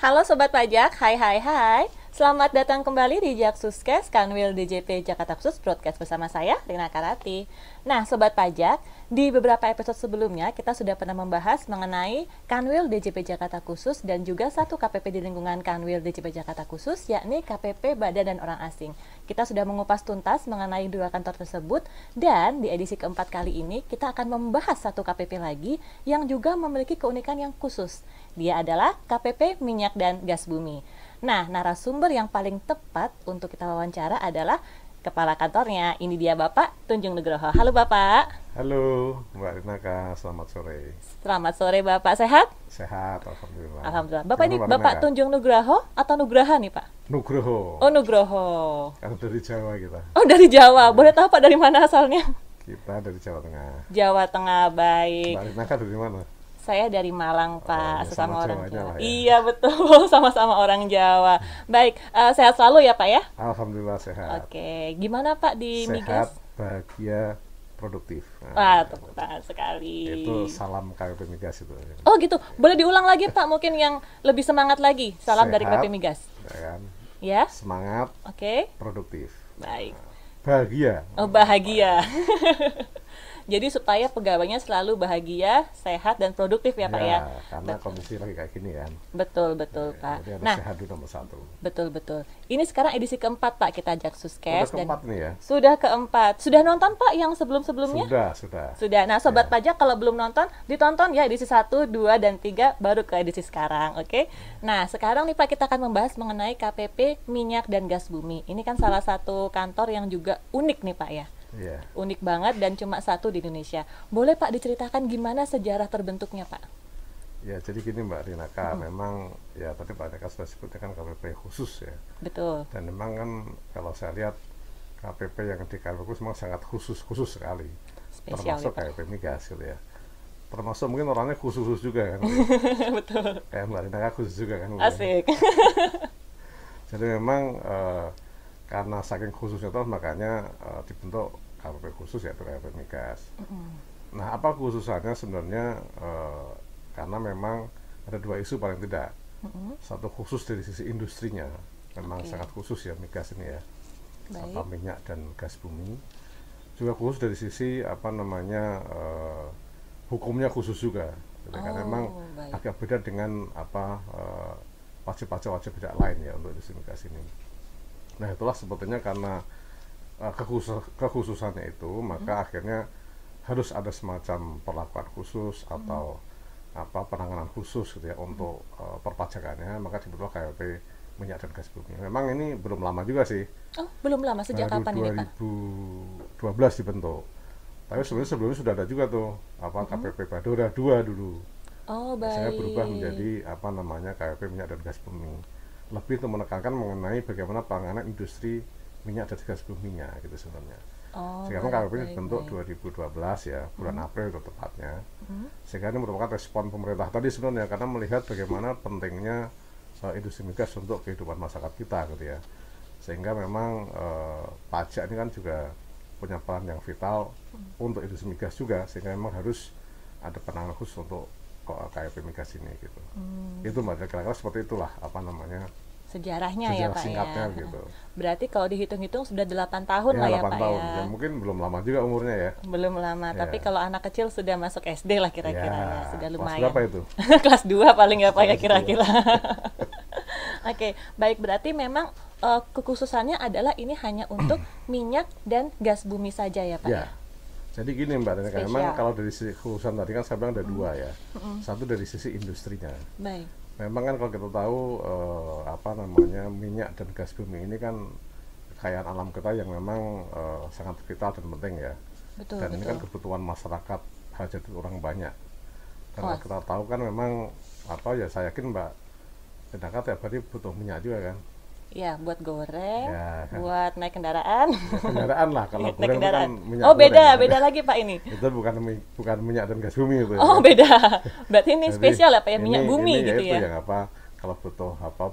Halo Sobat Pajak, hai hai hai. Selamat datang kembali di Jaksuskes Kanwil DJP Jakarta Khusus Broadcast bersama saya, Rina Karati. Nah Sobat Pajak, di beberapa episode sebelumnya kita sudah pernah membahas mengenai Kanwil DJP Jakarta Khusus dan juga satu KPP di lingkungan Kanwil DJP Jakarta Khusus yakni KPP Badan dan Orang Asing. Kita sudah mengupas tuntas mengenai dua kantor tersebut dan di edisi keempat kali ini kita akan membahas satu KPP lagi yang juga memiliki keunikan yang khusus Dia adalah KPP Minyak dan Gas Bumi Nah, narasumber yang paling tepat untuk kita wawancara adalah kepala kantornya. Ini dia Bapak Tunjung Nugroho. Halo Bapak. Halo Mbak Rinaka, selamat sore. Selamat sore Bapak, sehat? Sehat, Alhamdulillah. Alhamdulillah. Bapak ini Bapak Tunjung Nugroho atau Nugraha nih Pak? Nugroho. Oh Nugroho. Karena dari Jawa kita. Oh dari Jawa. Boleh tahu Pak dari mana asalnya? Kita dari Jawa Tengah. Jawa Tengah, baik. Mbak Rinaka dari mana? Saya dari Malang, Pak, oh, ya, sesama orang Jawa. ya. Iya, betul, sama-sama orang Jawa. Baik, uh, sehat selalu ya, Pak ya? Alhamdulillah sehat. Oke, gimana Pak di sehat, Migas? bahagia, produktif. Nah, Wah, tepuk tangan sekali. Itu salam KPP Migas itu. Oh, gitu. Boleh diulang lagi, Pak, mungkin yang lebih semangat lagi. Salam sehat, dari KPP Migas. Ya kan? Ya. Semangat. Oke. Okay. Produktif. Baik. Bahagia. Oh, bahagia. Jadi supaya pegawainya selalu bahagia, sehat dan produktif ya, Pak ya. Karena betul. kondisi lagi kayak gini kan. Betul betul ya, Pak. Jadi harus nah, sehat dulu nomor satu. Betul betul. Ini sekarang edisi keempat Pak kita Jaksuskes. Sudah keempat dan nih ya. Sudah keempat. Sudah nonton Pak yang sebelum sebelumnya? Sudah sudah. Sudah. Nah sobat ya. pajak kalau belum nonton ditonton ya edisi 1, 2 dan 3 baru ke edisi sekarang, oke? Okay? Nah sekarang nih Pak kita akan membahas mengenai KPP minyak dan gas bumi. Ini kan salah satu kantor yang juga unik nih Pak ya. Yeah. Unik banget dan cuma satu di Indonesia. Boleh Pak diceritakan gimana sejarah terbentuknya Pak? Ya jadi gini Mbak Rinaka, hmm. memang ya tadi Pak Rinaka sudah sebutnya kan KPP khusus ya. Betul. Dan memang kan kalau saya lihat KPP yang di KPP khusus memang sangat khusus khusus sekali. Spesial termasuk ya, KPP migas gitu ya. Termasuk mungkin orangnya khusus-khusus juga kan. Betul. Kayak Mbak Rinaka khusus juga kan. Asik. jadi memang uh, karena saking khususnya terus makanya uh, dibentuk KPP khusus yaitu KPP migas. Mm. Nah apa khususannya sebenarnya uh, karena memang ada dua isu paling tidak. Mm -hmm. Satu khusus dari sisi industrinya, memang okay. sangat khusus ya migas ini ya, Baik. apa minyak dan gas bumi. Juga khusus dari sisi apa namanya uh, hukumnya khusus juga, Jadi oh, karena memang baik. agak beda dengan apa wajib-wajib wajib pajak lain ya untuk industri migas ini. Nah itulah sebetulnya karena uh, kekhusus, kekhususannya itu maka hmm. akhirnya harus ada semacam perlakuan khusus hmm. atau apa penanganan khusus gitu ya untuk uh, perpajakannya maka dibentuk KLP minyak dan gas bumi. Memang ini belum lama juga sih. Oh, belum lama sejak Baru kapan 2012 ini, Pak? 2012 dibentuk. Tapi sebenarnya sebelumnya sudah ada juga tuh apa hmm. KPP Badora 2 dulu. Oh, baik. Saya berubah menjadi apa namanya KPP minyak dan gas bumi lebih untuk menekankan mengenai bagaimana penanganan industri minyak dan gas buminya gitu sebenarnya. Oh, sehingga KPP ini dibentuk 2012 ya bulan hmm. April itu tepatnya. Hmm. Sehingga ini merupakan respon pemerintah tadi sebenarnya karena melihat bagaimana pentingnya uh, industri migas untuk kehidupan masyarakat kita gitu ya. Sehingga memang uh, pajak ini kan juga punya peran yang vital hmm. untuk industri migas juga sehingga memang harus ada penanganan khusus untuk KPP migas ini gitu. Hmm. Itu mbak kira-kira seperti itulah apa namanya sejarahnya Sejarah ya Pak singkatnya, ya. Gitu. Berarti kalau dihitung-hitung sudah 8 tahun ya, lah ya 8 Pak tahun. ya. ya. Mungkin belum lama juga umurnya ya. Belum lama, ya. tapi kalau anak kecil sudah masuk SD lah kira-kira ya, ya. sudah lumayan. Kelas berapa itu? Kelas 2 paling ya Pak ya kira-kira. Oke, okay, baik berarti memang uh, kekhususannya adalah ini hanya untuk minyak dan gas bumi saja ya Pak. Ya. Jadi gini Mbak Rena, memang kalau dari sisi khususan tadi kan saya bilang ada mm. dua ya. Mm. Satu dari sisi industrinya. Baik memang kan kalau kita tahu uh, apa namanya minyak dan gas bumi ini kan kekayaan alam kita yang memang uh, sangat vital dan penting ya. Betul, dan betul. ini kan kebutuhan masyarakat hajat orang banyak. Karena kita tahu kan memang apa ya saya yakin Mbak Sedangkan tiap hari butuh minyak juga kan. Ya, buat goreng, ya, kan. buat naik kendaraan. Ya, kendaraan lah kalau naik goreng kendaraan. kan minyak Oh, beda, goreng, beda lagi Pak ini. itu bukan bukan minyak dan gas bumi itu. Oh, ya. beda. Berarti ini Jadi, spesial ya Pak ya, minyak ini, bumi ini gitu ya. ya. Itu yang apa kalau butuh apa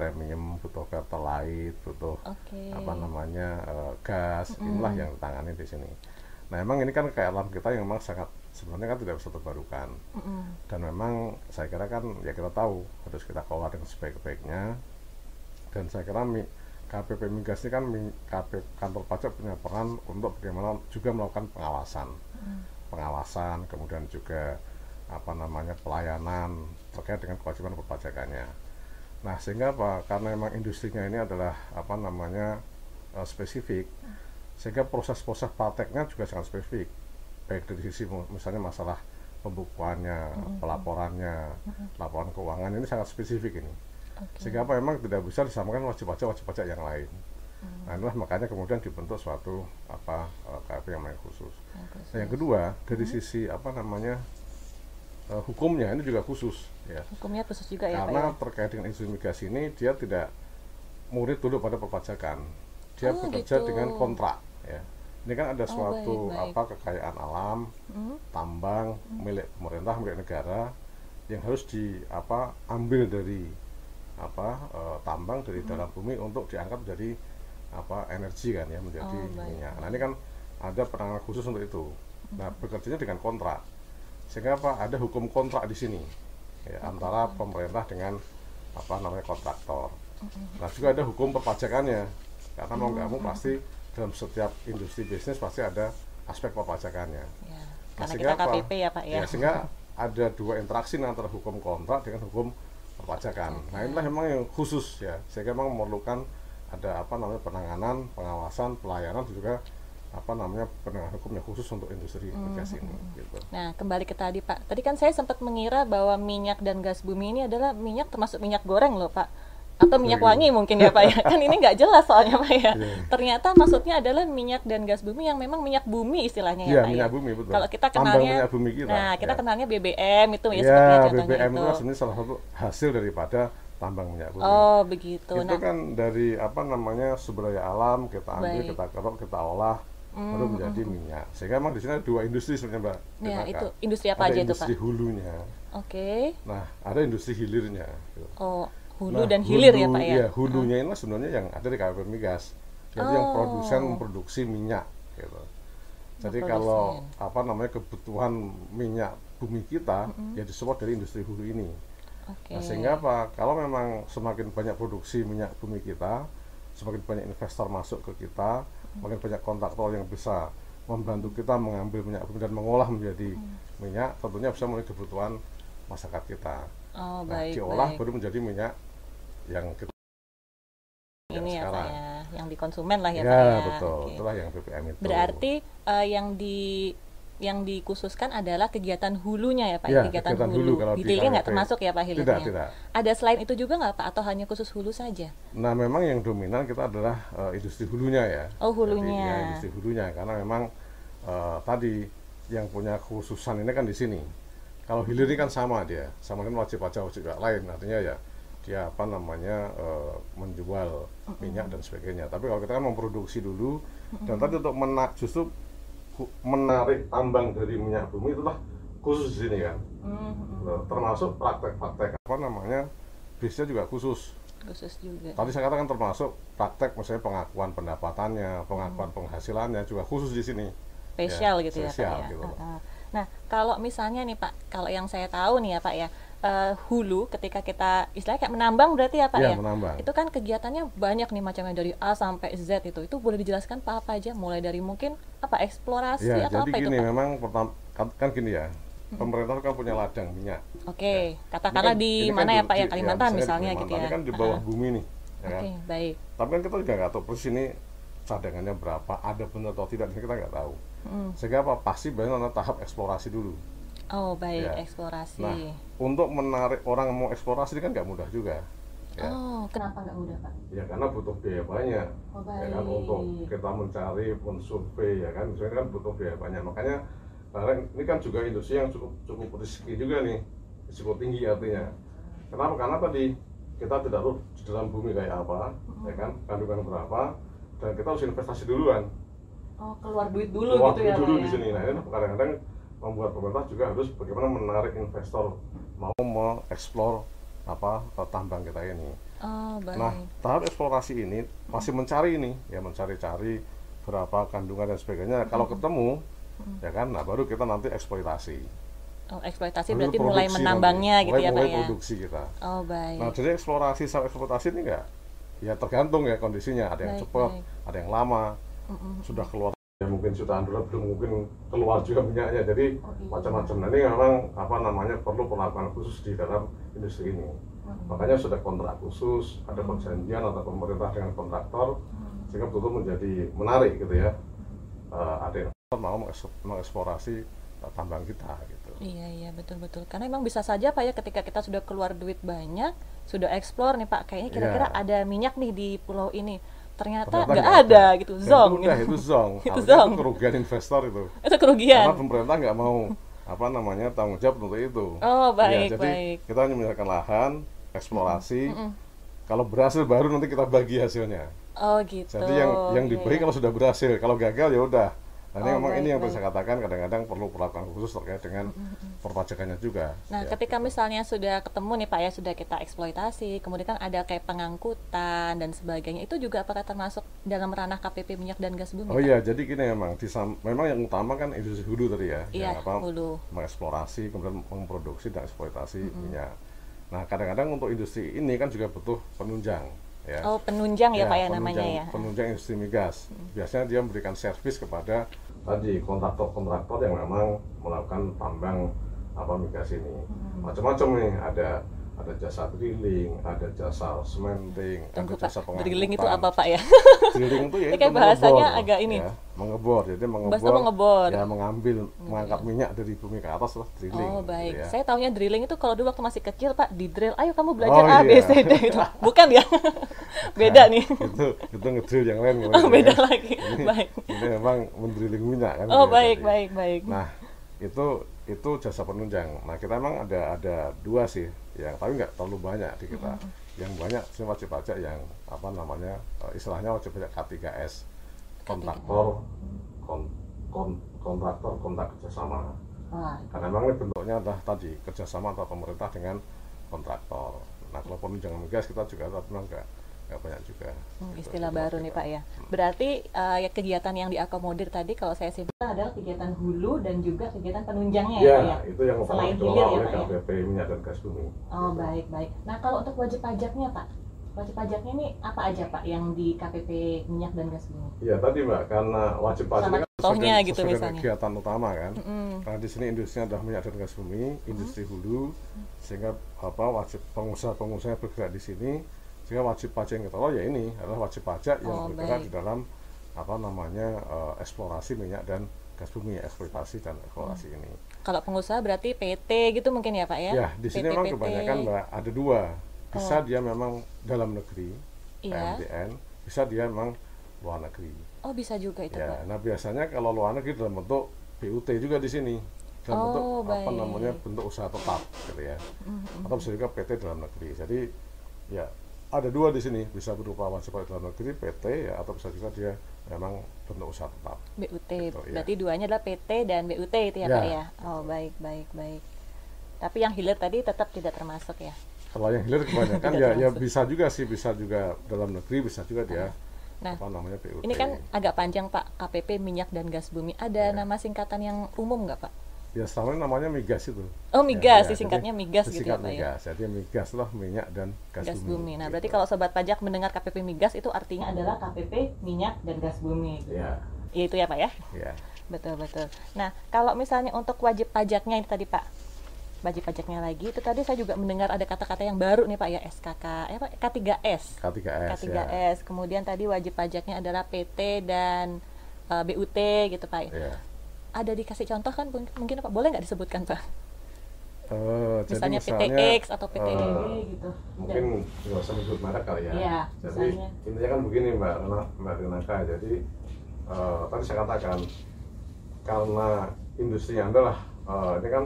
premium, butuh pertalite, butuh okay. apa namanya uh, gas, mm. inilah yang ditangani di sini. Nah, emang ini kan kayak alam kita yang memang sangat sebenarnya kan tidak bisa terbarukan mm -hmm. dan memang saya kira kan ya kita tahu harus kita kelola dengan sebaik-baiknya dan saya kira KPP Migas ini kan KP, kantor pajak punya peran untuk bagaimana juga melakukan pengawasan mm. pengawasan kemudian juga apa namanya pelayanan terkait dengan kewajiban perpajakannya nah sehingga apa karena memang industrinya ini adalah apa namanya uh, spesifik sehingga proses-proses prakteknya juga sangat spesifik baik dari sisi misalnya masalah pembukuannya, mm-hmm. pelaporannya, mm-hmm. laporan keuangan ini sangat spesifik ini. Okay. Sehingga apa memang tidak bisa disamakan wajib pajak wajib pajak yang lain. Mm-hmm. Nah inilah makanya kemudian dibentuk suatu apa uh, KP yang khusus. Nah, yang kedua dari mm-hmm. sisi apa namanya uh, hukumnya ini juga khusus ya. Hukumnya khusus juga ya Karena ya? terkait dengan isu migrasi ini dia tidak murid dulu pada perpajakan. Dia oh, bekerja gitu. dengan kontrak ya ini kan ada oh, suatu baik, baik. apa kekayaan alam hmm? tambang hmm. milik pemerintah milik negara yang harus di apa ambil dari apa e, tambang dari hmm. dalam bumi untuk diangkat menjadi apa energi kan ya menjadi oh, minyak nah ini kan ada penanganan khusus untuk itu hmm. nah bekerjanya dengan kontrak sehingga apa ada hukum kontrak di sini ya, hmm. antara pemerintah dengan apa namanya kontraktor hmm. nah juga ada hukum perpajakannya karena mau nggak mau pasti dalam setiap industri bisnis pasti ada aspek perpajakannya. Ya, nah, kita KPP apa? ya Pak ya. ya sehingga ada dua interaksi antara hukum kontrak dengan hukum perpajakan. Nah inilah memang yang khusus ya, sehingga memang memerlukan ada apa namanya penanganan, pengawasan, pelayanan juga apa namanya penanganan hukum yang khusus untuk industri mm -hmm. ini. Gitu. Nah kembali ke tadi Pak, tadi kan saya sempat mengira bahwa minyak dan gas bumi ini adalah minyak termasuk minyak goreng loh Pak atau minyak wangi mungkin ya Pak ya. Kan ini nggak jelas soalnya Pak ya. Yeah. Ternyata maksudnya adalah minyak dan gas bumi yang memang minyak bumi istilahnya ya, yeah, Pak minyak ya. bumi betul. Kalau kita kenalnya minyak bumi kita. Nah, kita yeah. kenalnya BBM itu ya, yeah, seperti BBM itu. itu sebenarnya salah satu hasil daripada tambang minyak bumi. Oh, begitu. Itu nah. kan dari apa namanya sumber daya alam kita ambil, Baik. kita kerok, kita olah mm, baru menjadi mm, minyak. Sehingga memang di sini ada dua industri sebenarnya, Mbak. Ya, itu industri apa ada aja itu, Pak? Industri hulunya. Oke. Okay. Nah, ada industri hilirnya. Gitu. Oh, hulu nah, dan hilir hulu, ya pak ya? Iya, hulunya hmm. ini sebenarnya yang ada di KPP Migas. Jadi oh. yang produsen memproduksi minyak gitu. Jadi kalau apa namanya kebutuhan minyak bumi kita mm -hmm. ya disupport dari industri hulu ini. Okay. Nah, sehingga apa? Kalau memang semakin banyak produksi minyak bumi kita, semakin banyak investor masuk ke kita, mm. makin banyak kontraktor yang bisa membantu kita mengambil minyak bumi dan mengolah menjadi mm. minyak, tentunya bisa memenuhi kebutuhan masyarakat kita. Oh, nah, baik, diolah baik. baru menjadi minyak yang kita ini ya Pak ya, yang di konsumen lah ya, ya Pak ya. betul, okay. itulah yang BPM itu. Berarti uh, yang di yang dikhususkan adalah kegiatan hulunya ya Pak, ya, kegiatan, kegiatan hulu. hulu hilirnya nggak termasuk ya Pak hilirnya? Tidak, tidak. Ada selain itu juga nggak Pak, atau hanya khusus hulu saja? Nah memang yang dominan kita adalah uh, industri hulunya ya. Oh hulunya. Jadi, ya, industri hulunya, karena memang uh, tadi yang punya khususan ini kan di sini. Kalau hilir ini kan sama dia, sama kan wajib pajak wajib lain, artinya ya dia apa namanya uh, menjual minyak dan sebagainya. Tapi kalau kita kan memproduksi dulu dan tadi untuk menak justru menarik tambang dari minyak bumi itulah khusus di sini kan. Termasuk praktek-praktek apa namanya bisnya juga khusus. Khusus juga. Tadi saya katakan termasuk praktek misalnya pengakuan pendapatannya, pengakuan penghasilannya juga khusus di sini. Spesial ya, gitu ya, spesial, ya Pak ya. Gitu. Nah, kalau misalnya nih Pak, kalau yang saya tahu nih ya Pak ya, uh, hulu ketika kita istilahnya kayak menambang berarti ya Pak ya? ya? Menambang. Itu kan kegiatannya banyak nih macamnya dari A sampai Z itu. Itu boleh dijelaskan Pak apa aja mulai dari mungkin apa eksplorasi ya, atau jadi apa gini, itu Pak? memang pertama kan, kan gini ya. Pemerintah kan punya ladang minyak. Oke, okay. ya. katakanlah kan, di mana kan ya Pak ya Kalimantan ya, misalnya Kalimantan, gitu ya. Ini kan di bawah uh -huh. bumi nih. Ya okay, kan? baik. Tapi kan kita juga nggak tahu persis ini cadangannya berapa, ada benar atau tidak, kita nggak tahu. Hmm. Sehingga apa? Pasti banyak tahap eksplorasi dulu. Oh baik, ya. eksplorasi. Nah, untuk menarik orang mau eksplorasi kan nggak mudah juga. Ya. Oh, kenapa nggak mudah pak? Ya karena butuh biaya banyak. Oh, baik. Ya kan untuk kita mencari, mensurvei ya kan, sebenarnya kan butuh biaya banyak. Makanya karena ini kan juga industri yang cukup cukup risiko juga nih, risiko tinggi artinya. Kenapa? Karena tadi kita tidak tahu di dalam bumi kayak apa, hmm. ya kan, kandungan berapa, dan kita harus investasi duluan. Oh, keluar duit dulu keluar gitu duit ya, dulu ya? di sini. Nah, ini kadang-kadang membuat pemerintah juga harus bagaimana menarik investor mau mengeksplor apa tambang kita ini. Oh, baik. Nah, tahap eksplorasi ini masih mencari ini, ya mencari-cari berapa kandungan dan sebagainya. Hmm. Kalau ketemu, hmm. ya kan nah baru kita nanti eksploitasi oh eksploitasi Lalu berarti mulai menambangnya nanti. gitu mulai, ya mulai pak ya produksi kita oh baik nah jadi eksplorasi sama eksploitasi ini enggak ya tergantung ya kondisinya ada yang cepat ada yang lama mm -mm. sudah keluar ya mungkin jutaan dolar belum mungkin keluar juga minyaknya. Jadi oh, iya. macam-macam. Nah ini memang apa namanya perlu perlakuan khusus di dalam industri ini. Hmm. makanya sudah kontrak khusus ada perjanjian atau pemerintah dengan kontraktor hmm. sehingga betul menjadi menarik gitu ya. Uh, ada yang mau mengeksplorasi tambang kita gitu. Iya iya betul betul karena memang bisa saja pak ya ketika kita sudah keluar duit banyak sudah eksplor nih pak kayaknya kira-kira yeah. ada minyak nih di pulau ini ternyata nggak ada, ada. gitu zong. itu, udah, itu zong. Itu zong. itu kerugian investor itu. Itu kerugian. Karena pemerintah nggak mau apa namanya tanggung jawab untuk itu. Oh baik ya, jadi baik. kita hanya menyediakan lahan eksplorasi. Mm -mm. kalau berhasil baru nanti kita bagi hasilnya. Oh gitu. Jadi yang yang diberi yeah. kalau sudah berhasil kalau gagal ya udah Nah, ini oh, memang baik, ini yang baik. saya katakan kadang-kadang perlu perlakuan khusus terkait dengan mm-hmm. perpajakannya juga. Nah, ya, ketika gitu. misalnya sudah ketemu nih Pak ya sudah kita eksploitasi, kemudian kan ada kayak pengangkutan dan sebagainya, itu juga apakah termasuk dalam ranah KPP minyak dan gas bumi? Oh iya, jadi gini memang disam, memang yang utama kan industri hulu tadi ya, iya, yang apa hulu. mengeksplorasi kemudian memproduksi dan eksploitasi mm-hmm. minyak. Nah, kadang-kadang untuk industri ini kan juga butuh penunjang ya. Oh, penunjang ya, ya Pak ya namanya ya. Penunjang industri migas. Hmm. Biasanya dia memberikan servis kepada tadi kontraktor-kontraktor yang memang melakukan tambang apa migas ini. Hmm. Macam-macam nih, ada ada jasa drilling, ada jasa cementing, Tunggu, ada jasa pengangkutan. Drilling itu apa Pak ya? drilling itu ya itu bahasanya mengebor, agak ini. Ya, mengebor, jadi mengebor, mengebor. Ya mengambil, hmm. mengangkat minyak dari bumi ke atas lah drilling. Oh baik, gitu ya. saya tahunya drilling itu kalau dulu waktu masih kecil Pak di drill, ayo kamu belajar oh, A, B, C, D itu. Bukan ya? beda nah, nih. Itu itu ngedrill yang lain. Oh beda ya. lagi. Ini, baik. Ini memang mendrilling minyak kan. Oh baik, baik, baik. Nah itu itu jasa penunjang. Nah kita emang ada ada dua sih, yang tapi nggak terlalu banyak di kita. Mm -hmm. Yang banyak sih wajib pajak yang apa namanya uh, istilahnya wajib pajak K3S, kontraktor, kon, kon, kontraktor kontrak kerjasama. Ah, Karena memang ini bentuknya adalah tadi kerjasama antara pemerintah dengan kontraktor. Nah kalau penunjangan migas kita juga memang nggak nggak banyak juga. Hmm, istilah baru nih Pak ya. Berarti uh, ya kegiatan yang diakomodir tadi kalau saya simpulkan adalah kegiatan hulu dan juga kegiatan penunjangnya ya, ya Pak ya. itu yang selain hilir ya Pak KPP ya. minyak dan gas bumi. Oh baik baik. Nah kalau untuk wajib pajaknya Pak, wajib pajaknya ini apa aja Pak yang di KPP minyak dan gas bumi? Iya tadi Mbak karena wajib pajak kan contohnya sesuai, gitu misalnya. kegiatan utama kan. Mm -hmm. Karena di sini industrinya adalah minyak dan gas bumi, industri mm -hmm. hulu, sehingga apa wajib pengusaha-pengusaha bergerak di sini sehingga wajib pajak yang kita ya ini adalah wajib pajak yang oh, bergerak di dalam apa namanya uh, eksplorasi minyak dan gas bumi eksploitasi dan eksplorasi hmm. ini. Kalau pengusaha berarti PT gitu mungkin ya Pak ya? Ya di sini PT, memang PT. kebanyakan Mbak ada dua. Bisa oh. dia memang dalam negeri iya. PMDN, bisa dia memang luar negeri. Oh bisa juga itu ya, Pak. Nah biasanya kalau luar negeri dalam bentuk BUT juga di sini dalam oh, bentuk baik. apa namanya bentuk usaha tetap gitu ya. Mm -hmm. Atau bisa juga PT dalam negeri. Jadi ya ada dua di sini bisa berupa wajib pajak dalam negeri PT ya atau bisa juga dia memang bentuk usaha tetap. BUT. Gitu, ya. Berarti ya. duanya adalah PT dan BUT itu ya, ya Pak ya. Oh baik baik baik. Tapi yang hilir tadi tetap tidak termasuk ya. Kalau yang hilir kebanyakan ya ya bisa juga sih bisa juga dalam negeri bisa juga dia. Nah, apa namanya BUT. Ini kan agak panjang Pak KPP minyak dan gas bumi. Ada ya. nama singkatan yang umum nggak Pak? Ya selama ini namanya migas itu. Oh migas, ya, ya. singkatnya migas gitu ya Pak ya? migas. ya? Jadi migas lah minyak dan gas, gas bumi. bumi. Nah gitu. berarti kalau sobat pajak mendengar KPP migas itu artinya adalah KPP minyak dan gas bumi. Gitu. Ya. ya. Itu ya Pak ya? Iya. Betul betul. Nah kalau misalnya untuk wajib pajaknya ini tadi Pak, wajib pajaknya lagi itu tadi saya juga mendengar ada kata-kata yang baru nih Pak ya SKK, ya Pak K3S. K3S. K3S. Ya. Kemudian tadi wajib pajaknya adalah PT dan uh, eh, BUT gitu Pak. Ya ada dikasih contoh kan mungkin apa boleh nggak disebutkan pak? Uh, misalnya, misalnya PTX atau PTDB uh, eh, gitu. Mungkin nggak usah disebut merek kali ya. Iya, jadi misalnya. intinya kan begini Mbak Mbak Rinaka. Jadi uh, tadi saya katakan karena industrinya adalah uh, ini kan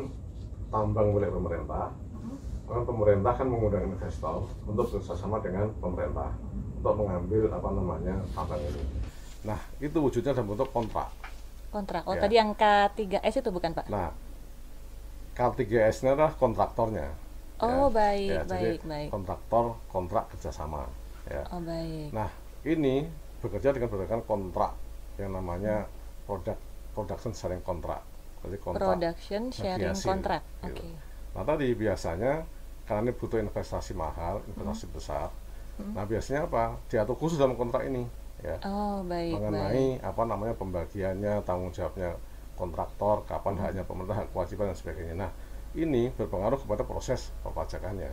tambang milik pemerintah, uh-huh. pemerintah kan mengundang investor untuk bekerjasama dengan pemerintah uh-huh. untuk mengambil apa namanya tambang ini. Nah itu wujudnya dalam bentuk kontrak kontrak. Oh, ya. tadi yang K3S itu bukan, Pak? Nah, K3S ini adalah kontraktornya. Oh, ya. baik, ya, baik, jadi baik. Kontraktor kontrak kerjasama. Ya. Oh, baik. Nah, ini bekerja dengan berdasarkan kontrak yang namanya product production sharing kontrak. Jadi kontrak production sharing kontrak. Gitu. Oke. Okay. Nah tadi biasanya karena ini butuh investasi mahal, investasi hmm. besar. Hmm. Nah biasanya apa? Diatur khusus dalam kontrak ini ya. Oh baik. Mengenai baik. apa namanya pembagiannya, tanggung jawabnya kontraktor, kapan hmm. haknya pemerintah, hak kewajiban dan sebagainya. Nah ini berpengaruh kepada proses perpajakannya.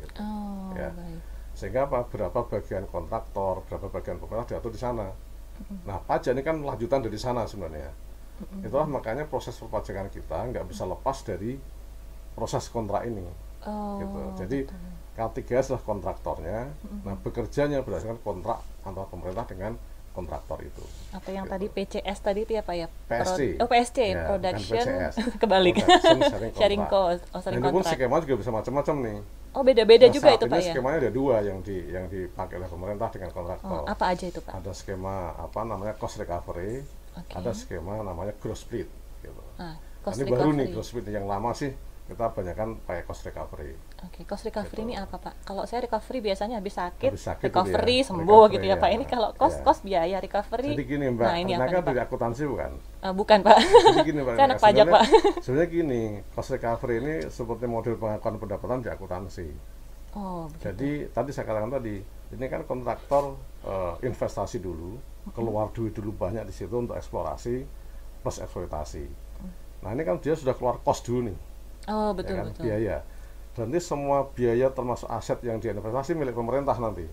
Gitu. Oh, ya. baik. Sehingga apa? Berapa bagian kontraktor, berapa bagian pemerintah diatur di sana. Nah, pajak ini kan lanjutan dari sana sebenarnya. Itulah makanya proses perpajakan kita nggak bisa lepas dari proses kontrak ini. Oh, gitu. Jadi K3 adalah kontraktornya. Nah, bekerjanya berdasarkan kontrak antara pemerintah dengan kontraktor itu. Apa yang gitu. tadi PCS tadi itu ya Pak ya? PSC. Pro, oh PSC, ya, Production kebalik. Production sharing, sharing cost. Oh, sharing Dan itu pun skema juga bisa macam-macam nih. Oh beda-beda nah, juga itu Pak ya? skemanya ada dua yang di yang dipakai oleh pemerintah dengan kontraktor. Oh, apa aja itu Pak? Ada skema apa namanya cost recovery, okay. ada skema namanya gross split. Gitu. Ah, cost nah, ini recovery. baru nih gross split yang lama sih kita banyakkan pakai cost recovery. Oke, okay, cost recovery gitu. ini apa Pak? Kalau saya recovery biasanya habis sakit, habis sakit recovery ya, sembuh recovery, gitu ya, ya Pak. Ini kalau cost ya. cost biaya recovery. Jadi gini Mbak, nah, ini apa kan dari akuntansi bukan? Uh, bukan Pak. Jadi gini Pak. saya anak pajak Pak. Sebenarnya gini, cost recovery ini seperti model pengakuan pendapatan di akuntansi. Oh. Begitu. Jadi tadi saya katakan tadi, ini kan kontraktor uh, investasi dulu, keluar duit dulu banyak di situ untuk eksplorasi plus eksploitasi. Nah ini kan dia sudah keluar cost dulu nih Oh betul ya kan? betul. Biaya. Dan ini semua biaya termasuk aset yang diinvestasi milik pemerintah nanti.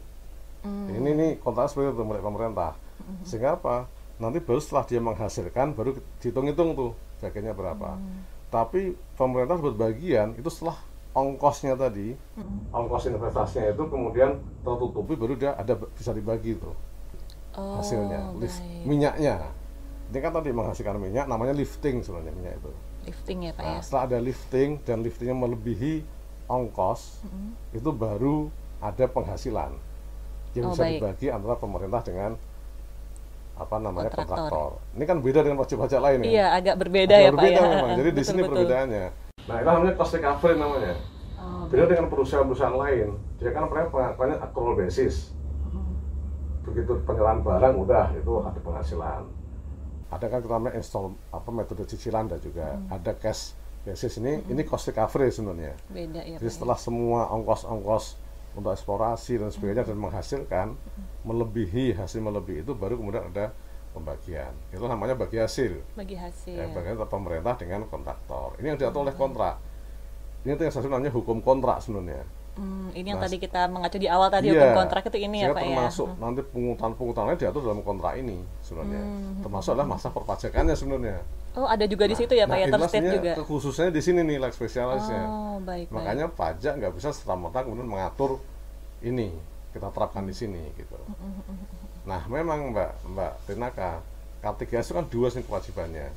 Hmm. Ini nih kontrak seperti itu milik pemerintah. Hmm. Sehingga apa? Nanti baru setelah dia menghasilkan baru dihitung-hitung tuh bagiannya berapa. Hmm. Tapi pemerintah berbagian itu setelah ongkosnya tadi, hmm. ongkos investasinya itu kemudian tertutupi baru dia ada bisa dibagi tuh oh, hasilnya, lift, minyaknya. Ini kan tadi menghasilkan minyak, namanya lifting sebenarnya minyak itu lifting ya pak nah, ya setelah ada lifting dan liftingnya melebihi ongkos mm-hmm. itu baru ada penghasilan yang oh, bisa baik. dibagi antara pemerintah dengan apa namanya kontraktor. kontraktor. Ini kan beda dengan wajib-pajak lain ya. Iya, agak berbeda agak ya berbeda Pak ya. Memang. Jadi betul, di sini betul. perbedaannya. Nah, itu namanya cost recovery namanya. Oh, beda dengan perusahaan-perusahaan lain. Dia kan mereka pengakuannya accrual basis. Hmm. Begitu penyerahan barang udah itu ada penghasilan ada kan kita namanya install apa metode cicilan dan juga hmm. ada cash basis ini hmm. ini cost recovery sebenarnya. Beda ya. Jadi setelah semua ongkos-ongkos untuk eksplorasi dan sebagainya hmm. dan menghasilkan hmm. melebihi hasil melebihi itu baru kemudian ada pembagian. Itu namanya bagi hasil. Bagi hasil. Ya, bagian pemerintah dengan kontraktor. Ini yang diatur hmm. oleh kontrak. Ini itu yang saya namanya hukum kontrak sebenarnya. Hmm, ini yang nah, tadi kita mengacu di awal tadi iya, hukum kontrak itu ini ya Pak termasuk ya. termasuk hmm. nanti pungutan-pungutannya diatur dalam kontrak ini sebenarnya. Hmm. Termasuk adalah masa perpajakannya sebenarnya. Oh, ada juga nah, di situ ya Pak ya, nah, ya, terstate juga. Khususnya di sini nih, like spesialisnya. Oh, baik. Makanya baik. pajak nggak bisa serta merta kemudian mengatur ini kita terapkan di sini gitu. Nah, memang Mbak Mbak Tinaka, K3 itu kan dua sih kewajibannya.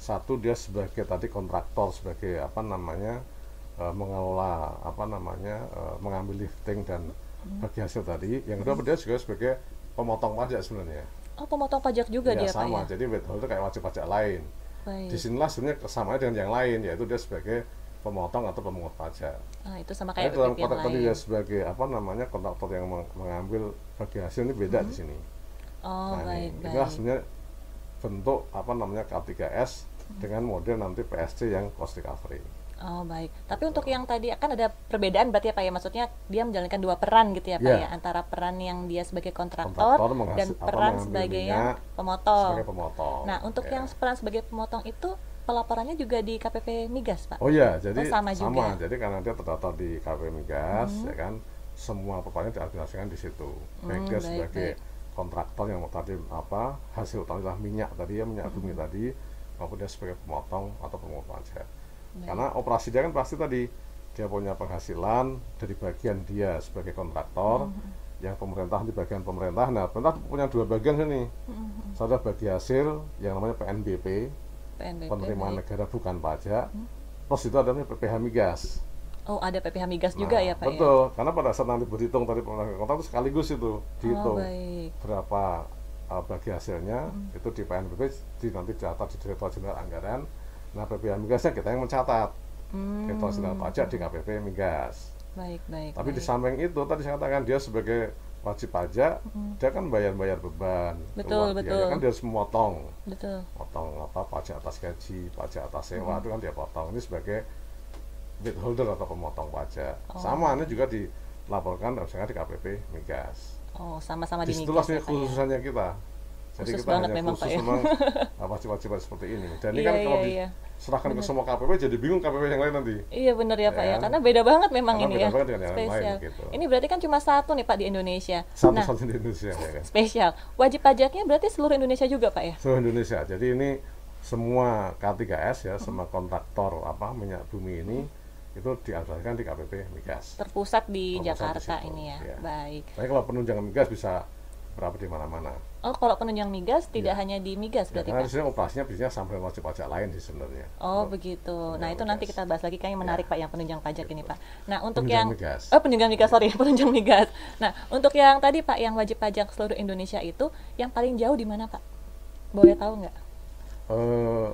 Satu dia sebagai tadi kontraktor sebagai apa namanya uh, mengelola apa namanya uh, mengambil lifting dan bagi hasil tadi yang kedua dia juga sebagai pemotong pajak sebenarnya oh pemotong pajak juga ya, dia sama pak ya? jadi withhold itu kayak wajib pajak lain Baik. di sinilah sebenarnya kesamanya dengan yang lain yaitu dia sebagai pemotong atau pemungut pajak. Ah, itu sama kayak dalam kontrak tadi dia sebagai apa namanya kontraktor yang mengambil bagi hasil ini beda hmm. di sini. Oh, nah, baik, ini, inilah sebenarnya bentuk apa namanya K3S hmm. dengan model nanti PSC yang cost recovery. Oh baik. Tapi untuk yang tadi kan ada perbedaan berarti ya Pak ya. Maksudnya dia menjalankan dua peran gitu ya Pak yeah. ya. Antara peran yang dia sebagai kontraktor, kontraktor dan peran sebagai yang pemotong. Sebagai pemotong. Nah untuk yeah. yang peran sebagai pemotong itu pelaporannya juga di KPP Migas Pak. Oh iya, jadi oh, sama, sama. Jadi karena dia terdaftar di KPP Migas hmm. ya kan, semua perannya diadministrasikan di situ. Hmm, baik dia sebagai baik. kontraktor yang tadi apa hasil utama minyak tadi ya minyak hmm. bumi tadi maupun dia sebagai pemotong atau pemungut Karena operasi dia kan pasti tadi dia punya penghasilan dari bagian dia sebagai kontraktor, mm-hmm. yang pemerintah di bagian pemerintah. Nah, pemerintah punya dua bagian sini. Mm-hmm. Satu bagi hasil yang namanya PNBP, PNBP penerimaan baik. negara bukan pajak. Mm-hmm. Terus itu ada PPH migas. Oh, ada PPH migas nah, juga ya, Pak? Ya? Betul, ya? karena pada saat nanti berhitung tadi pemerintah kontrak itu sekaligus itu dihitung oh, berapa uh, bagi hasilnya mm. itu di PNBP di nanti data di Direktorat Jenderal Anggaran Nah PPH migasnya kita yang mencatat. Hmm. Kita sedang pajak di KPP migas. Baik, baik. Tapi baik. di samping itu tadi saya katakan dia sebagai wajib pajak hmm. dia kan bayar-bayar beban betul betul kan dia harus memotong betul potong apa pajak atas gaji pajak atas sewa hmm. itu kan dia potong ini sebagai withholder atau pemotong pajak oh. sama ini juga dilaporkan misalnya di KPP migas oh sama-sama di migas ya, khususannya kita jadi khusus kita banget hanya memang khusus memang wajib-wajib seperti ini dan ini iya, kan iya, kalau iya. diserahkan bener. ke semua KPP jadi bingung KPP yang lain nanti iya benar ya, ya Pak ya kan? karena beda banget memang karena ini beda ya banget dengan spesial lain, gitu. ini berarti kan cuma satu nih Pak di Indonesia satu nah, satu di Indonesia ya kan? spesial wajib pajaknya berarti seluruh Indonesia juga Pak ya seluruh Indonesia jadi ini semua K3S ya hmm. semua kontraktor apa minyak bumi ini itu dianggarkan di KPP migas terpusat di terpusat Jakarta di ini ya. ya baik tapi kalau penunjangan migas bisa berapa di mana-mana. Oh, kalau penunjang migas tidak ya. hanya di migas berarti ya, karena operasinya biasanya sampai wajib pajak lain sih sebenarnya. Oh, untuk begitu. Nah, itu migas. nanti kita bahas lagi kayaknya menarik ya. Pak yang penunjang pajak ini, Pak. Nah, untuk penunjang yang migas. Oh, penunjang migas, sorry, penunjang migas. Nah, untuk yang tadi Pak yang wajib pajak seluruh Indonesia itu yang paling jauh di mana, Pak? Boleh tahu nggak? Uh,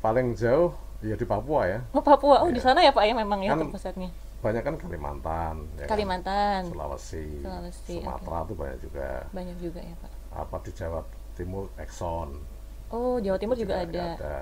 paling jauh ya di Papua ya. Oh, Papua. Oh, ya. di sana ya, Pak ya memang ya kan, terpusatnya banyak kan Kalimantan, ya kan? Kalimantan, kan? Sulawesi, Sulawesi, Sumatera okay. banyak juga. Banyak juga ya Pak. Apa di Jawa Timur Exxon. Oh Jawa Timur juga, juga ada. Ada.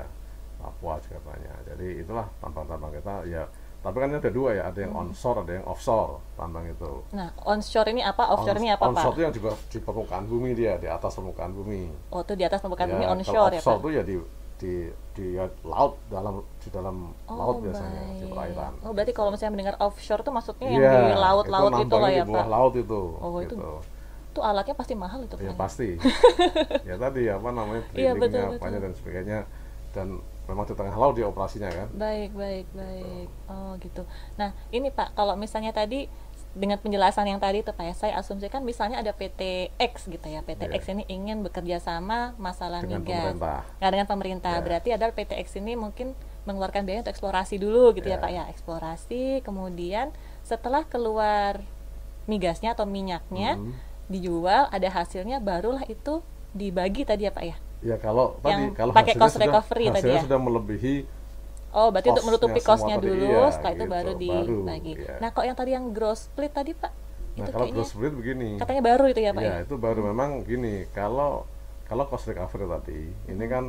Papua juga banyak. Jadi itulah tambang-tambang kita ya. Tapi kan ada dua ya, ada yang hmm. onshore, ada yang offshore tambang itu. Nah, onshore ini apa? Offshore On, ini apa onshore Pak? Onshore itu yang juga di permukaan bumi dia, di atas permukaan bumi. Oh, itu di atas permukaan ya, bumi onshore ya Pak? Offshore itu ya di di di laut dalam di dalam oh, laut biasanya baik. di perairan. Oh berarti kalau misalnya mendengar offshore itu maksudnya yang ya, di laut-laut itu, itu lah ya di bawah laut itu. Oh gitu. itu itu alatnya pasti mahal itu ya pasti ya tadi apa namanya iya, betul, betul. dan sebagainya dan memang di tengah laut dia operasinya kan baik baik baik oh gitu nah ini pak kalau misalnya tadi dengan penjelasan yang tadi itu Pak ya, saya asumsikan misalnya ada PTX gitu ya. PTX yeah. ini ingin bekerja sama masalah dengan migas. Pemerintah. Nah, dengan pemerintah. Yeah. Berarti adalah PTX ini mungkin mengeluarkan biaya untuk eksplorasi dulu gitu yeah. ya Pak ya. Eksplorasi, kemudian setelah keluar migasnya atau minyaknya mm. dijual, ada hasilnya barulah itu dibagi tadi ya Pak ya. Ya kalau yang tadi kalau pakai cost recovery sudah, tadi ya. sudah melebihi Oh, berarti untuk menutupi kosnya dulu, iya, setelah itu gitu, baru dibagi. Baru, iya. Nah, kok yang tadi yang gross split tadi, Pak? Nah, itu kalau gross split begini. Katanya baru itu ya, Pak? Ya, ya? itu baru memang gini. Kalau kalau cost recovery tadi, hmm. ini kan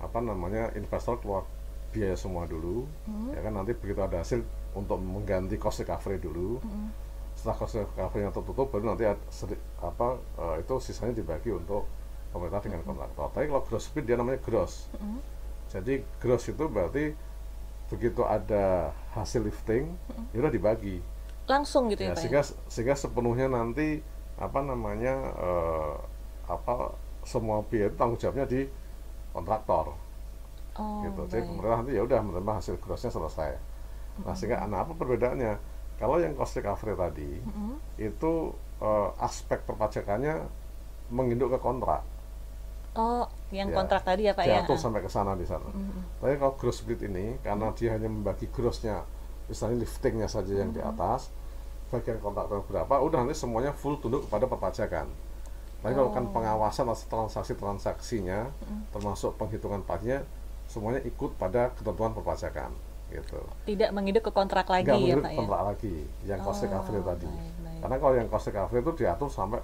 apa namanya investor keluar biaya semua dulu, hmm. ya kan nanti begitu ada hasil untuk mengganti cost recovery dulu. Hmm. Setelah cost recovery yang tertutup, baru nanti apa uh, itu sisanya dibagi untuk pemerintah dengan hmm. kontraktor. Tapi kalau gross split dia namanya gross. Hmm. Jadi gross itu berarti begitu ada hasil lifting hmm. itu dibagi langsung gitu ya, ya Pak sehingga ya? sehingga sepenuhnya nanti apa namanya uh, apa semua biaya tanggung jawabnya di kontraktor oh, gitu jadi pemerintah nanti ya udah menerima hasil grossnya selesai hmm. nah sehingga nah, apa perbedaannya kalau yang cost recovery tadi hmm. itu uh, aspek perpajakannya menginduk ke kontrak Oh, yang ya, kontrak tadi ya Pak ya? Jatuh sampai ke sana di sana. Mm -hmm. Tapi kalau gross split ini, karena dia hanya membagi grossnya, misalnya liftingnya saja yang mm -hmm. di atas, bagian kontrak berapa, udah nanti semuanya full tunduk kepada perpajakan. Tapi oh. kalau kan oh. pengawasan atau transaksi-transaksinya, mm -hmm. termasuk penghitungan pajaknya, semuanya ikut pada ketentuan perpajakan gitu. Tidak menghidup ke kontrak lagi Nggak ya Pak ya? kontrak lagi, yang cost recovery oh, tadi. Baik, baik. Karena kalau yang cost recovery itu diatur sampai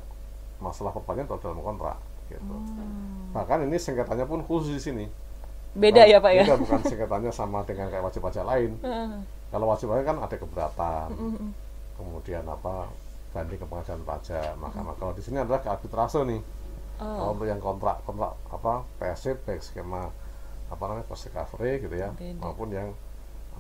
masalah perpajakan dalam kontrak gitu. Hmm. Bahkan ini sengketanya pun khusus di sini. Beda bukan, ya Pak ya? Beda, bukan sengketanya sama dengan kayak wajib pajak lain. Hmm. Kalau wajib pajak kan ada keberatan, hmm. kemudian apa banding ke pengadilan pajak, mahkamah. Kalau di sini adalah ke arbitrase nih. Oh. Kalau untuk yang kontrak kontrak apa PSC baik skema apa namanya cost recovery gitu ya, Beda. maupun yang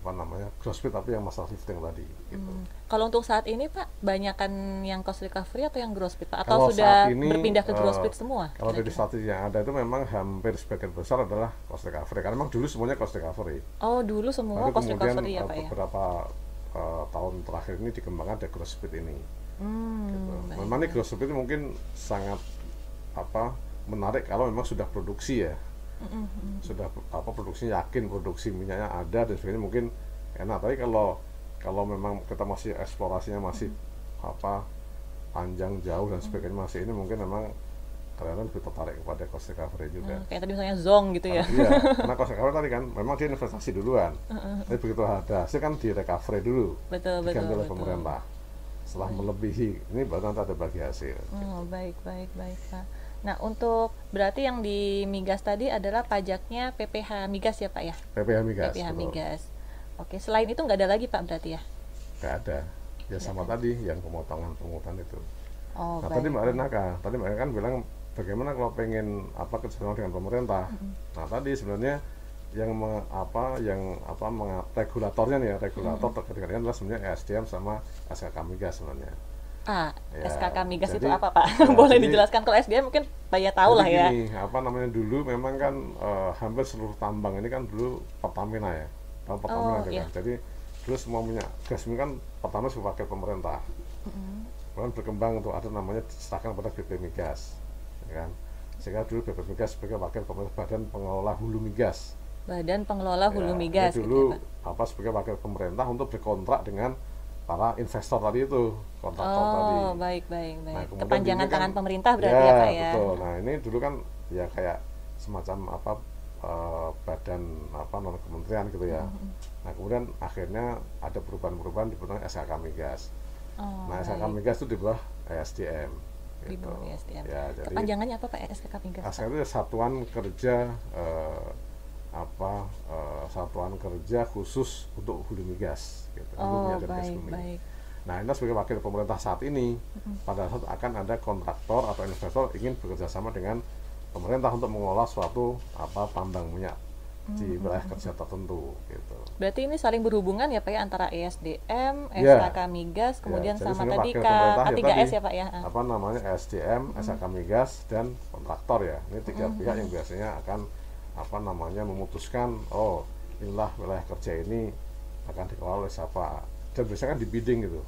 apa namanya crossfit tapi yang masalah lifting tadi gitu. Hmm. Kalau untuk saat ini Pak, banyakkan yang cost recovery atau yang crossfit Pak atau kalau sudah ini, berpindah ke crossfit uh, semua? Kalau dari strategi yang ada itu memang hampir sebagian besar adalah cost recovery karena memang dulu semuanya cost recovery. Oh, dulu semua Lalu cost recovery ya Pak ya. beberapa uh, tahun terakhir ini dikembangkan ada crossfit ini. Hmm, gitu. Memang ini crossfit mungkin sangat apa menarik kalau memang sudah produksi ya mm-hmm. sudah apa produksi yakin produksi minyaknya ada dan sebagainya mungkin enak tapi kalau kalau memang kita masih eksplorasinya masih mm-hmm. apa panjang jauh dan sebagainya masih ini mungkin memang kalian lebih tertarik kepada cost recovery juga. Hmm, kayak tadi misalnya zong gitu ya. iya, karena cost recovery tadi kan memang dia investasi duluan. Uh, uh, tapi begitu ada hasil kan di recovery dulu. Betul, betul. oleh pemerintah. setelah baik. melebihi ini baru nanti ada bagi hasil. Oh baik baik baik pak. Nah untuk berarti yang di migas tadi adalah pajaknya PPH migas ya pak ya? PPH migas. PPH betul. migas. Oke selain itu nggak ada lagi pak berarti ya? Nggak ada. Ya sama ada. tadi yang pemotongan pemungutan itu. Oh, nah baik. tadi Mbak Renaka, tadi Mbak Renaka kan bilang bagaimana kalau pengen apa kerjasama dengan pemerintah. Mm -hmm. Nah tadi sebenarnya yang me, apa yang apa meng, regulatornya nih ya regulator hmm. terkait dengan adalah sebenarnya SDM sama SKK migas sebenarnya. Ah, ya, SKK migas jadi, itu apa pak? Ya, Boleh jadi, dijelaskan kalau SDM mungkin banyak tahu lah ya. Gini, apa namanya dulu memang kan uh, hampir seluruh tambang ini kan dulu Pertamina ya, tambang Pertamina oh, iya. kan. Jadi dulu semua minyak gas ini kan pertama sebagai pemerintah. Mm-hmm. Kemudian berkembang untuk ada namanya diserahkan pada BP Migas, ya kan. Sehingga dulu BP Migas sebagai wakil pemerintah badan pengelola hulu migas Badan Pengelola Hulu ya, Migas. Dulu gitu ya, apa sebagai wakil pemerintah untuk berkontrak dengan para investor tadi itu kontraktor oh, tadi. Oh baik baik baik. Nah, Kepanjangan tangan kan, pemerintah berarti ya, ya pak ya. Betul. Nah ini dulu kan ya kayak semacam apa uh, badan apa non kementerian gitu ya. Mm -hmm. Nah kemudian akhirnya ada perubahan-perubahan di bawah SKK Migas. Oh, nah SKK Migas itu di bawah SDM. Di bawah gitu. SDM. Ya, jadi, Kepanjangannya apa pak SKK Migas? SKK itu Satuan Kerja uh, apa uh, satuan kerja khusus untuk hulu migas gitu. Oh, hulu baik, baik. Nah, ini sebagai wakil pemerintah saat ini pada saat akan ada kontraktor atau investor ingin bekerja sama dengan pemerintah untuk mengolah suatu apa tambang minyak mm-hmm. di wilayah kerja tertentu gitu. Berarti ini saling berhubungan ya Pak ya antara ESDM, yeah. SKK Migas, ya, kemudian yeah. sama tadi K3S ya, ya Pak ya. Apa namanya ESDM, mm-hmm. SKK Migas dan kontraktor ya. Ini tiga mm-hmm. pihak yang biasanya akan apa namanya memutuskan oh inilah wilayah kerja ini akan dikelola oleh siapa dan biasanya kan di bidding gitu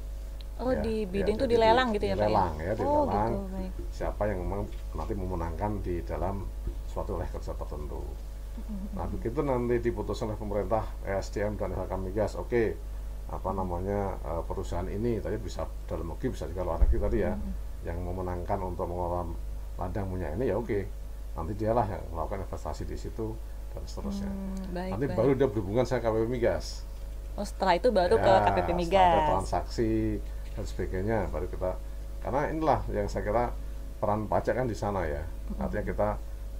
oh ya, di bidding ya, itu dilelang gitu ya dilelang pak ya, ya dilelang oh, gitu, siapa yang memang nanti memenangkan di dalam suatu wilayah kerja tertentu nah begitu nanti diputuskan oleh pemerintah ESDM dan LHK Migas oke okay, apa namanya uh, perusahaan ini tadi bisa dalam negeri bisa juga luar negeri tadi ya mm -hmm. yang memenangkan untuk mengelola ladang minyak ini ya oke okay nanti dialah yang melakukan investasi di situ dan seterusnya. Hmm, baik, nanti baik. baru dia berhubungan sama KPP Migas. Oh setelah itu baru ya, ke KPP Migas. Ada transaksi dan sebagainya baru kita karena inilah yang saya kira peran pajak kan di sana ya. Hmm. Artinya kita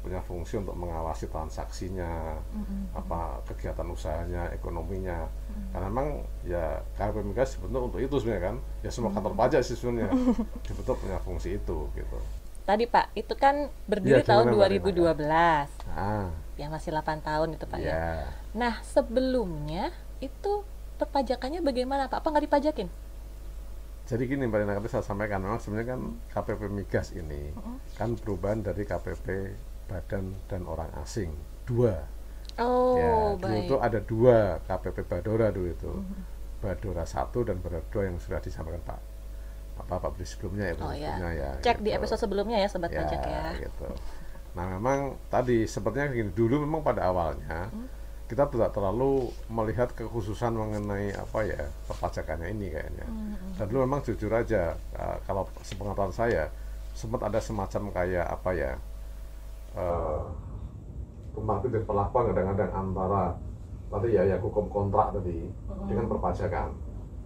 punya fungsi untuk mengawasi transaksinya, hmm. apa kegiatan usahanya, ekonominya. Hmm. Karena memang ya KPP Migas dibentuk untuk itu sebenarnya kan. Ya semua kantor pajak sih sebenarnya dibentuk punya fungsi itu gitu tadi Pak, itu kan berdiri ya, tahun 2012. Ah. Ya masih 8 tahun itu Pak ya. ya. Nah, sebelumnya itu perpajakannya bagaimana Pak? Apa nggak dipajakin? Jadi gini Mbak Rina, tadi saya sampaikan memang sebenarnya kan KPP Migas ini uh -huh. kan perubahan dari KPP Badan dan Orang Asing dua. Oh, ya, dulu baik. itu ada dua KPP Badora dulu itu, uh -huh. Badora satu dan Badora dua yang sudah disampaikan Pak apa apa beli sebelumnya ya oh, ya. ya cek gitu. di episode sebelumnya ya sobat ya, pajak ya gitu nah memang tadi sepertinya gini dulu memang pada awalnya hmm. Kita tidak terlalu melihat kekhususan mengenai apa ya perpajakannya ini kayaknya hmm. dan dulu memang jujur aja uh, kalau sepengetahuan saya sempat ada semacam kayak apa ya uh, kemarin perlakuan kadang-kadang antara tadi ya ya hukum kontrak tadi hmm. dengan perpajakan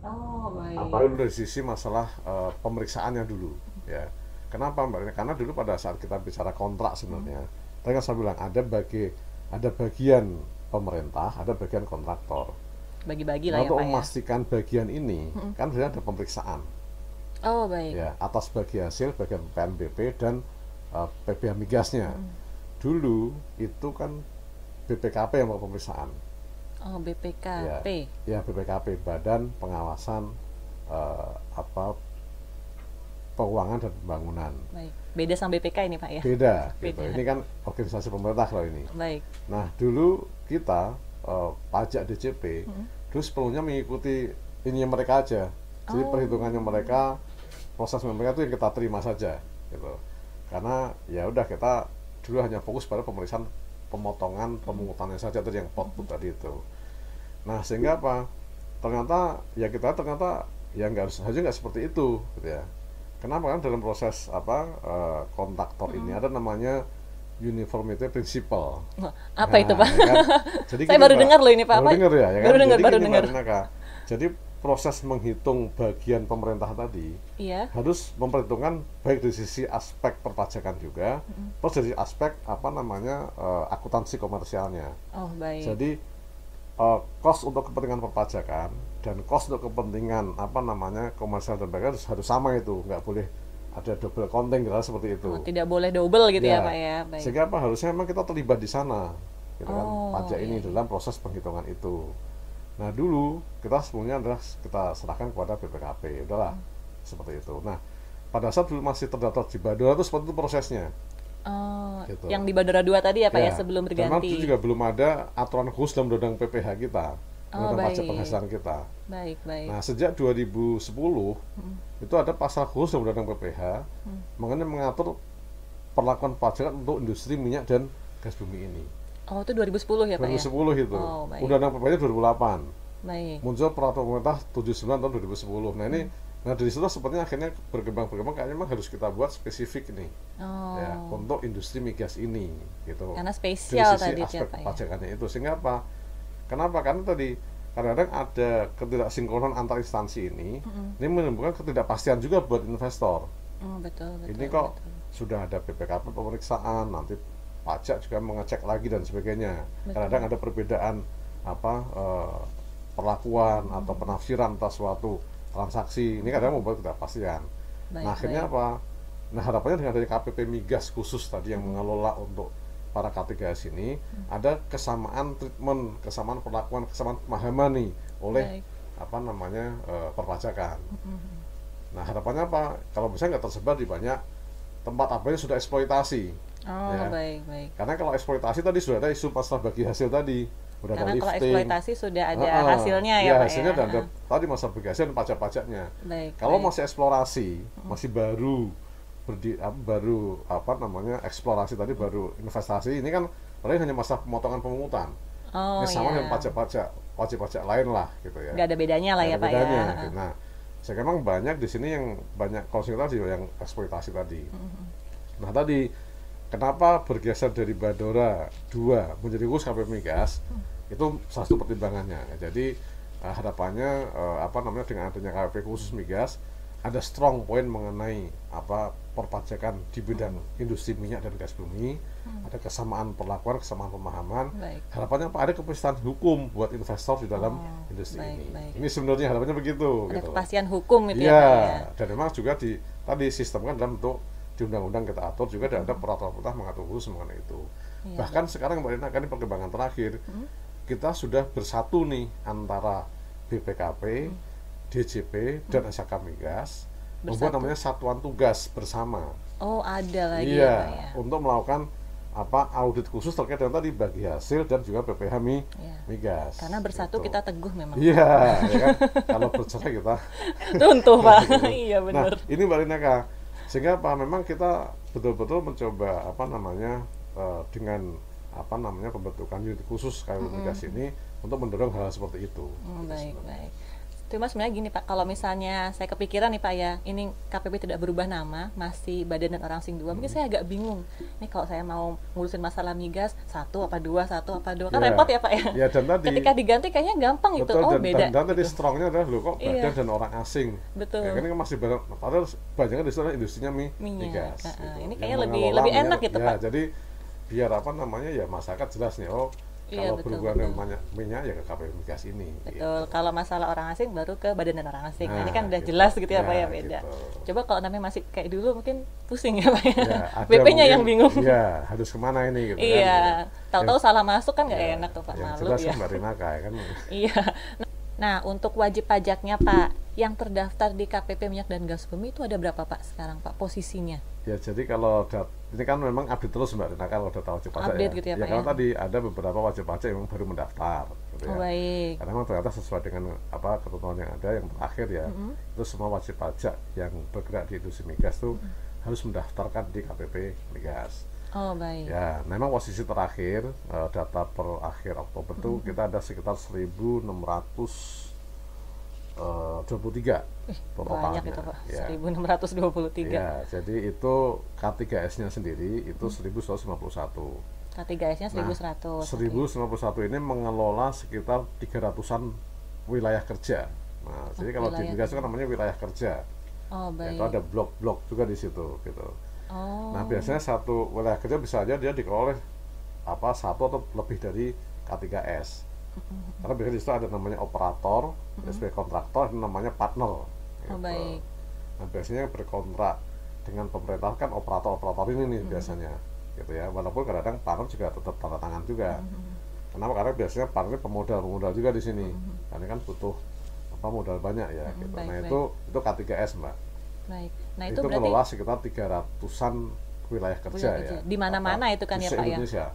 Oh, baik. Apalagi dari sisi masalah uh, pemeriksaannya dulu, ya. Kenapa mbak? Karena dulu pada saat kita bicara kontrak sebenarnya, hmm. tadi kan saya bilang ada bagi ada bagian pemerintah, ada bagian kontraktor. Bagi-bagi lah nah, ya Untuk ya? memastikan bagian ini, hmm. kan sebenarnya ada pemeriksaan. Oh baik. Ya, atas bagi hasil bagian PNBP dan uh, eh, PBH migasnya. Hmm. Dulu itu kan BPKP yang mau pemeriksaan Oh, BPKP. Ya, ya BPKP Badan Pengawasan uh, apa Keuangan dan Pembangunan. Baik. Beda sama BPK ini, Pak ya? Beda. Gitu. Beda. Ini kan organisasi pemerintah loh ini. Baik. Nah, dulu kita uh, pajak DCP hmm. terus sepenuhnya mengikuti ini mereka aja. Jadi oh. perhitungannya mereka, proses mereka itu yang kita terima saja, gitu. Karena ya udah kita dulu hanya fokus pada pemeriksaan pemotongan pemungutannya saja tadi yang pot tadi itu nah sehingga apa ternyata ya kita ternyata ya nggak saja nggak seperti itu gitu ya kenapa kan dalam proses apa uh, kontraktor hmm. ini ada namanya uniformity principle apa nah, itu pak ya kan? jadi saya baru dengar loh ini pak baru dengar ya, ya kan? baru dengar baru dengar jadi proses menghitung bagian pemerintah tadi iya. harus memperhitungkan baik dari sisi aspek perpajakan juga, mm -hmm. terus dari aspek apa namanya uh, akuntansi komersialnya. Oh baik. Jadi uh, cost untuk kepentingan perpajakan dan cost untuk kepentingan apa namanya komersial dan sebagainya harus, harus sama itu, nggak boleh ada double counting gitu seperti itu. Oh, tidak boleh double gitu ya, ya pak ya. Baik. Sehingga apa harusnya memang kita terlibat di sana, gitu kan, oh, kan pajak iya. ini dalam proses penghitungan itu. Nah dulu kita sebenarnya adalah kita serahkan kepada BPKP, udahlah hmm. seperti itu. Nah pada saat dulu masih terdaftar di Badora itu seperti itu prosesnya. Oh, gitu. yang di Badora 2 tadi ya Pak ya, ya sebelum berganti. Memang itu juga belum ada aturan khusus dalam undang PPH kita, oh, undang pajak penghasilan kita. Baik, baik. Nah sejak 2010 hmm. itu ada pasal khusus dalam undang PPH hmm. mengenai mengatur perlakuan pajak untuk industri minyak dan gas bumi ini. Oh, itu 2010 ya, Pak 2010 ya? itu. Oh, Undang-Undang PPN 2008. Baik. Muncul peraturan pemerintah 79 tahun 2010. Nah, ini hmm. Nah dari situ sepertinya akhirnya berkembang-berkembang kayaknya memang harus kita buat spesifik nih oh. ya untuk industri migas ini gitu. Karena spesial dari sisi tadi aspek ya, pajakannya itu sehingga apa? Kenapa? Karena tadi kadang-kadang ada ketidaksinkronan antar instansi ini, mm-hmm. ini menimbulkan ketidakpastian juga buat investor. Oh, betul, betul, ini kok betul. sudah ada BPKP pemeriksaan, nanti pajak juga mengecek lagi dan sebagainya. Kadang-kadang ada perbedaan apa uh, perlakuan hmm. atau penafsiran atas suatu transaksi. Ini kadang membuat ketidakpastian. Baik, nah akhirnya baik. apa? Nah harapannya dengan adanya KPP migas khusus tadi yang mengelola untuk para K3S ini hmm. ada kesamaan treatment, kesamaan perlakuan, kesamaan pemahaman nih oleh baik. apa namanya uh, perpajakan. Hmm. Nah harapannya apa? Kalau misalnya nggak tersebar di banyak tempat apa yang sudah eksploitasi Oh, ya. baik, baik. Karena kalau eksploitasi tadi sudah ada isu pasal bagi hasil tadi. Udah Karena ada kalau eksploitasi sudah ada uh, hasilnya ya, ya Pak hasilnya ya. dan ada, tadi masa bagi hasil dan pajak-pajaknya. Baik. Kalau baik. masih eksplorasi, masih baru berdi, baru apa namanya eksplorasi tadi baru investasi ini kan paling hanya masa pemotongan pemungutan. Oh, ini sama iya. dengan pajak-pajak wajib-pajak lain lah gitu ya. Gak ada bedanya lah ya Pak bedanya, ya. Gitu. Nah, saya memang banyak di sini yang banyak tadi yang eksploitasi tadi. Mm -hmm. Nah tadi kenapa bergeser dari Badora 2 menjadi khusus KP Migas hmm. itu salah satu pertimbangannya jadi uh, harapannya uh, apa namanya dengan adanya KP khusus migas ada strong point mengenai apa perpajakan di bidang hmm. industri minyak dan gas bumi hmm. ada kesamaan perlakuan kesamaan pemahaman baik. harapannya apa ada kepastian hukum buat investor di dalam oh, industri baik, ini baik. ini sebenarnya harapannya begitu ada gitu. kepastian hukum itu ya, ya, dan memang juga di tadi sistem kan dalam bentuk di undang-undang kita atur juga hmm. ada peraturan-peraturan mengatur khusus mengenai itu. Ya, Bahkan ya. sekarang Mbak Rina kan ini perkembangan terakhir, hmm. kita sudah bersatu nih antara BPKP, hmm. DJP dan hmm. SK Migas membuat namanya satuan tugas bersama. Oh, ada lagi iya, ya, ya. untuk melakukan apa audit khusus terkait dengan tadi bagi hasil dan juga BPH Mi, ya. migas. Karena bersatu gitu. kita teguh memang. Iya, ya kan? Kalau bercerai kita tuntuh pak. iya benar. Nah, ini Mbak Rina sehingga apa memang kita betul-betul mencoba apa namanya uh, dengan apa namanya pembentukan unit khusus kayak mm -hmm. ini untuk mendorong hal, -hal seperti itu. Mm, baik, baik. Cuma sebenarnya gini Pak, kalau misalnya saya kepikiran nih Pak ya, ini KPP tidak berubah nama, masih Badan dan Orang Asing dua, hmm. mungkin saya agak bingung. Ini kalau saya mau ngurusin masalah migas, satu apa dua, satu apa dua, kan ya. repot ya Pak ya. Ya dan tadi. Ketika diganti kayaknya gampang betul, itu, oh dan, beda. Dan, dan tadi gitu. strongnya adalah lo kok Badan iya. dan Orang Asing. Betul. Ya, ini kan masih banyak, padahal banyak di sana industrinya mi, Minyak. migas. Nah, gitu. Ini kayaknya lebih lebih enak gitu ya, Pak. Jadi biar apa namanya ya masyarakat jelas nih, oh Iya, kalau berhubungan dengan minyak, minyak ya ke KPU migas ini. Betul. Gitu. Kalau masalah orang asing baru ke badan dan orang asing. Nah, ini kan udah gitu. jelas gitu ya, ya Pak ya beda. Gitu. Coba kalau namanya masih kayak dulu mungkin pusing ya Pak ya. ya BP-nya yang bingung. Iya, harus ke mana ini gitu Iya. Kan. Tahu-tahu salah masuk kan nggak ya, enak tuh Pak yang malu jelas ya. Kan kan. iya. Nah, untuk wajib pajaknya Pak, yang terdaftar di KPP Minyak dan Gas Bumi itu ada berapa Pak sekarang Pak posisinya? Ya, jadi kalau ini kan memang update terus Mbak Rina kalau data wajib pajak update ya. Gitu ya, ya Pak, karena ya? tadi ada beberapa wajib pajak yang baru mendaftar gitu oh, ya. baik. Karena memang ternyata sesuai dengan apa ketentuan yang ada yang terakhir ya. Mm -hmm. Itu semua wajib pajak yang bergerak di industri migas itu mm -hmm. harus mendaftarkan di KPP Migas. Oh baik. Ya, memang posisi terakhir uh, data per akhir Oktober itu mm -hmm. kita ada sekitar 1.600 uh, 23 eh, banyak itu Pak, ya. 1623 ya, jadi itu K3S nya sendiri itu hmm. 1151 K3S nya 1100 nah, 1151 okay. ini mengelola sekitar 300an wilayah kerja Nah, jadi kalau di migas kan namanya wilayah kerja. Oh, baik. Itu ada blok-blok juga di situ gitu. Oh. Nah, biasanya satu wilayah kerja bisa aja dia dikelola apa satu atau lebih dari K3S. Karena biasanya di situ ada namanya operator, mm-hmm. sebagai kontraktor, itu namanya partner. Gitu. Oh, baik. Nah, biasanya berkontrak dengan pemerintah kan operator-operator ini nih mm-hmm. biasanya, gitu ya. Walaupun kadang-kadang partner juga tetap tanda tangan juga. Mm-hmm. Kenapa? Karena biasanya partner pemodal-pemodal juga di sini. Mm-hmm. Karena kan butuh apa modal banyak ya. Mm-hmm. Gitu. Baik, nah baik. itu itu K3S mbak. Baik. Nah itu, itu berarti mengelola sekitar 300-an wilayah kerja, wilayah kerja. ya. Di mana-mana itu kan ya Pak ya. Indonesia.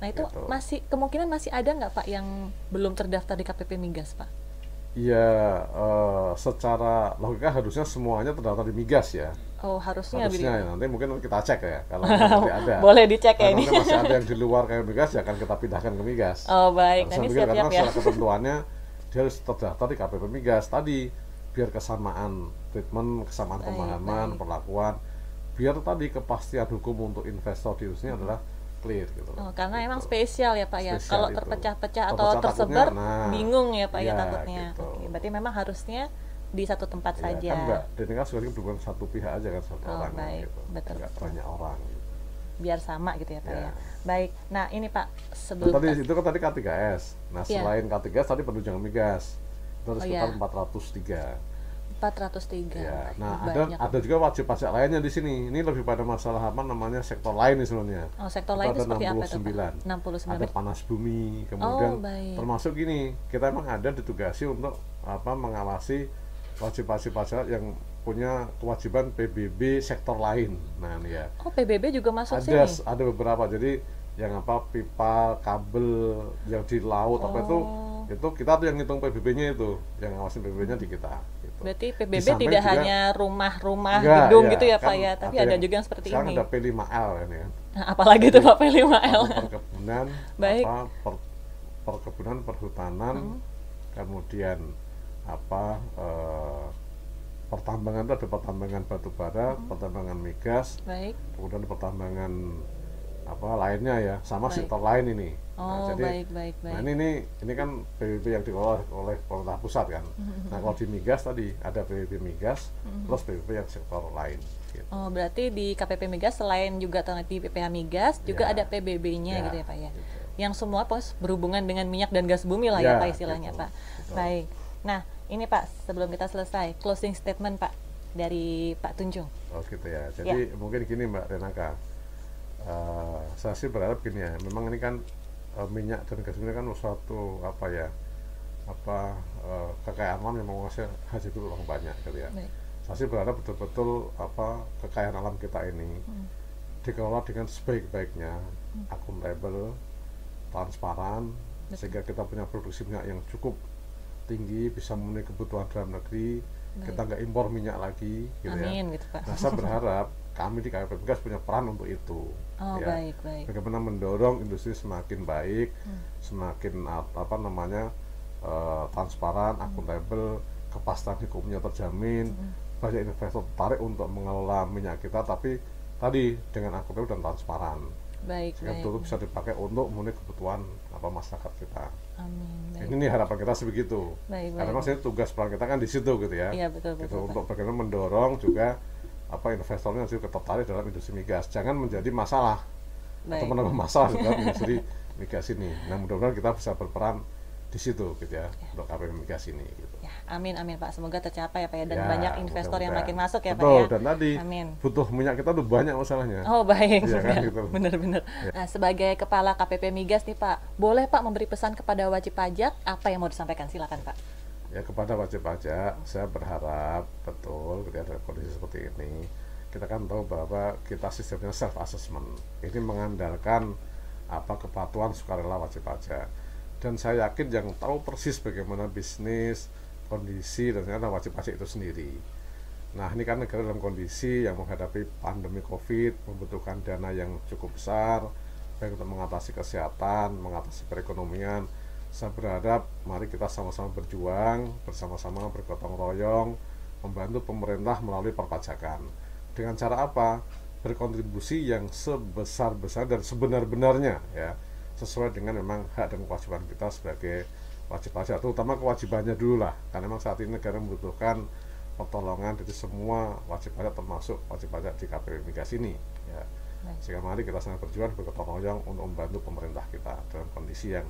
Nah itu gitu. masih kemungkinan masih ada nggak Pak yang belum terdaftar di KPP Migas Pak? Iya, uh, secara logika harusnya semuanya terdaftar di Migas ya. Oh harusnya. Harusnya ya. nanti mungkin kita cek ya kalau nanti ada. Boleh dicek ya ini. masih ada yang di luar kayak Migas ya akan kita pindahkan ke Migas. Oh baik, nanti siap-siap ya. Karena ketentuannya dia harus terdaftar di KPP Migas tadi biar kesamaan treatment, kesamaan baik, pemahaman, baik. perlakuan, biar tadi kepastian hukum untuk investor di sini hmm. adalah clear gitu Oh, karena gitu. emang spesial ya Pak ya. Kalau terpecah-pecah atau tersebar nah, bingung ya Pak ya, ya takutnya. Gitu. Oke, berarti memang harusnya di satu tempat ya, saja. Kan enggak, dan kan sebenarnya bukan satu pihak aja kan satu oh, orang baik. gitu. Betul. Enggak banyak orang gitu. Biar sama gitu ya Pak ya. ya. Baik. Nah, ini Pak sebelum nah, tadi itu kan tadi K3S. Nah, ya. selain K3S tadi penunjangan migas. Itu ada oh, sekitar ya. 403 403. Ya, nah ada ada juga wajib pajak lainnya di sini. Ini lebih pada masalah apa namanya sektor lain nih sebenarnya. Oh, sektor lain itu seperti 69. apa itu? 69. Ada panas bumi, kemudian oh, termasuk gini, kita emang ada ditugasi untuk apa mengawasi wajib-wajib pajak yang punya kewajiban PBB sektor lain. Nah, ini ya. Oh, PBB juga masuk ada, sini. Ada beberapa. Jadi yang apa pipa, kabel yang di laut oh. apa itu oh. Itu kita tuh yang ngitung PBB-nya itu, yang ngawasin PBB-nya di kita. Gitu. Berarti PBB tidak hanya rumah-rumah gedung ya, gitu ya kan Pak ya, tapi ada, juga yang seperti sekarang ini. Sekarang ada P5L ini kan. Nah, apalagi itu Pak P5L? Perkebunan, Baik. apa per, perkebunan, perhutanan, hmm. kemudian apa eh, pertambangan itu ada pertambangan batu bara, hmm. pertambangan migas, Baik. kemudian pertambangan apa lainnya ya, sama baik. sektor lain ini. Nah, oh, nah, jadi, baik, baik, baik. Nah, ini, ini ini kan PBB yang dikelola oleh pemerintah pusat kan. Nah, kalau di migas tadi ada PBB migas, mm-hmm. terus PBB yang sektor lain. Gitu. Oh, berarti di KPP migas selain juga di PPH migas juga ya. ada PBB-nya ya, gitu ya, Pak ya. Gitu. Yang semua pos berhubungan dengan minyak dan gas bumi lah ya, ya Pak istilahnya, gitu, Pak. Gitu. Baik. Nah, ini Pak, sebelum kita selesai, closing statement Pak dari Pak Tunjung. Oh, gitu ya. Jadi ya. mungkin gini Mbak Renaka. Uh, saya sih berharap gini ya, memang ini kan uh, minyak dan gas ini kan suatu apa ya apa uh, kekayaan alam yang menguasai hasil itu orang banyak gitu ya. Baik. Saya sih berharap betul-betul apa kekayaan alam kita ini hmm. dikelola dengan sebaik-baiknya, hmm. akuntabel, transparan, Betul. sehingga kita punya produksi minyak yang cukup tinggi, bisa memenuhi kebutuhan dalam negeri, Baik. kita nggak impor minyak lagi, gitu ya. Amin, ya. Gitu, Pak. Nah, saya berharap kami di KPP Gas punya peran untuk itu. Oh, ya. baik, baik. Bagaimana mendorong industri semakin baik, hmm. semakin apa namanya uh, transparan, hmm. akuntabel, kepastian hukumnya terjamin, hmm. banyak investor tertarik untuk mengelola minyak kita, tapi tadi dengan akuntabel dan transparan. Baik, Sehingga baik. bisa dipakai untuk memenuhi kebutuhan apa masyarakat kita. Amin. Baik. Ini nih harapan kita sebegitu. Baik, Karena maksudnya tugas peran kita kan di situ gitu ya. Iya betul betul. Gitu, untuk bagaimana mendorong juga apa investornya juga tertarik dalam industri migas jangan menjadi masalah Baik. atau menambah masalah dalam industri migas ini nah mudah-mudahan kita bisa berperan di situ gitu ya, ya. untuk KPP migas ini gitu. Ya, amin amin Pak semoga tercapai ya Pak ya dan ya, banyak investor yang makin masuk ya Betul, Pak ya. dan tadi amin. butuh minyak kita tuh banyak masalahnya. Oh baik. Ya, kan, gitu. Benar-benar. Ya. Nah, sebagai kepala KPP migas nih Pak, boleh Pak memberi pesan kepada wajib pajak apa yang mau disampaikan silakan Pak ya kepada wajib pajak saya berharap betul ketika ada kondisi seperti ini kita kan tahu bahwa kita sistemnya self assessment ini mengandalkan apa kepatuhan sukarela wajib pajak dan saya yakin yang tahu persis bagaimana bisnis kondisi dan ternyata wajib pajak itu sendiri. Nah ini kan negara dalam kondisi yang menghadapi pandemi covid membutuhkan dana yang cukup besar baik untuk mengatasi kesehatan mengatasi perekonomian saya berharap mari kita sama-sama berjuang bersama-sama bergotong royong membantu pemerintah melalui perpajakan. Dengan cara apa? Berkontribusi yang sebesar-besar dan sebenar-benarnya ya. Sesuai dengan memang hak dan kewajiban kita sebagai wajib pajak terutama kewajibannya dulu lah. Karena memang saat ini negara membutuhkan pertolongan dari semua wajib pajak termasuk wajib pajak di KPU migas ini ya. Sehingga mari kita sangat berjuang bergotong royong untuk membantu pemerintah kita dalam kondisi yang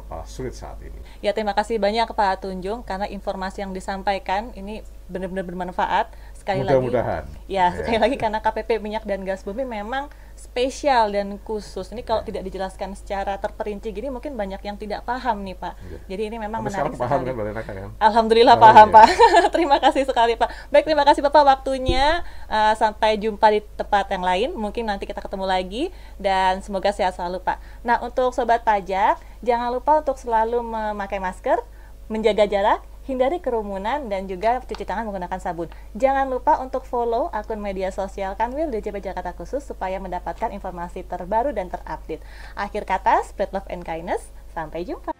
apa sulit saat ini. Ya terima kasih banyak Pak Tunjung karena informasi yang disampaikan ini benar-benar bermanfaat sekali Mudah-mudahan. lagi. Ya, ya sekali lagi karena KPP minyak dan gas bumi memang spesial dan khusus. Ini kalau ya. tidak dijelaskan secara terperinci gini mungkin banyak yang tidak paham nih Pak. Ya. Jadi ini memang Tapi menarik paham sekali. kan, kan? Alhamdulillah oh, paham iya. Pak. terima kasih sekali Pak. Baik terima kasih Bapak waktunya. Uh, sampai jumpa di tempat yang lain. Mungkin nanti kita ketemu lagi dan semoga sehat selalu Pak. Nah untuk sobat pajak jangan lupa untuk selalu memakai masker, menjaga jarak hindari kerumunan dan juga cuci tangan menggunakan sabun. Jangan lupa untuk follow akun media sosial Kanwil DJP Jakarta Khusus supaya mendapatkan informasi terbaru dan terupdate. Akhir kata, spread love and kindness. Sampai jumpa.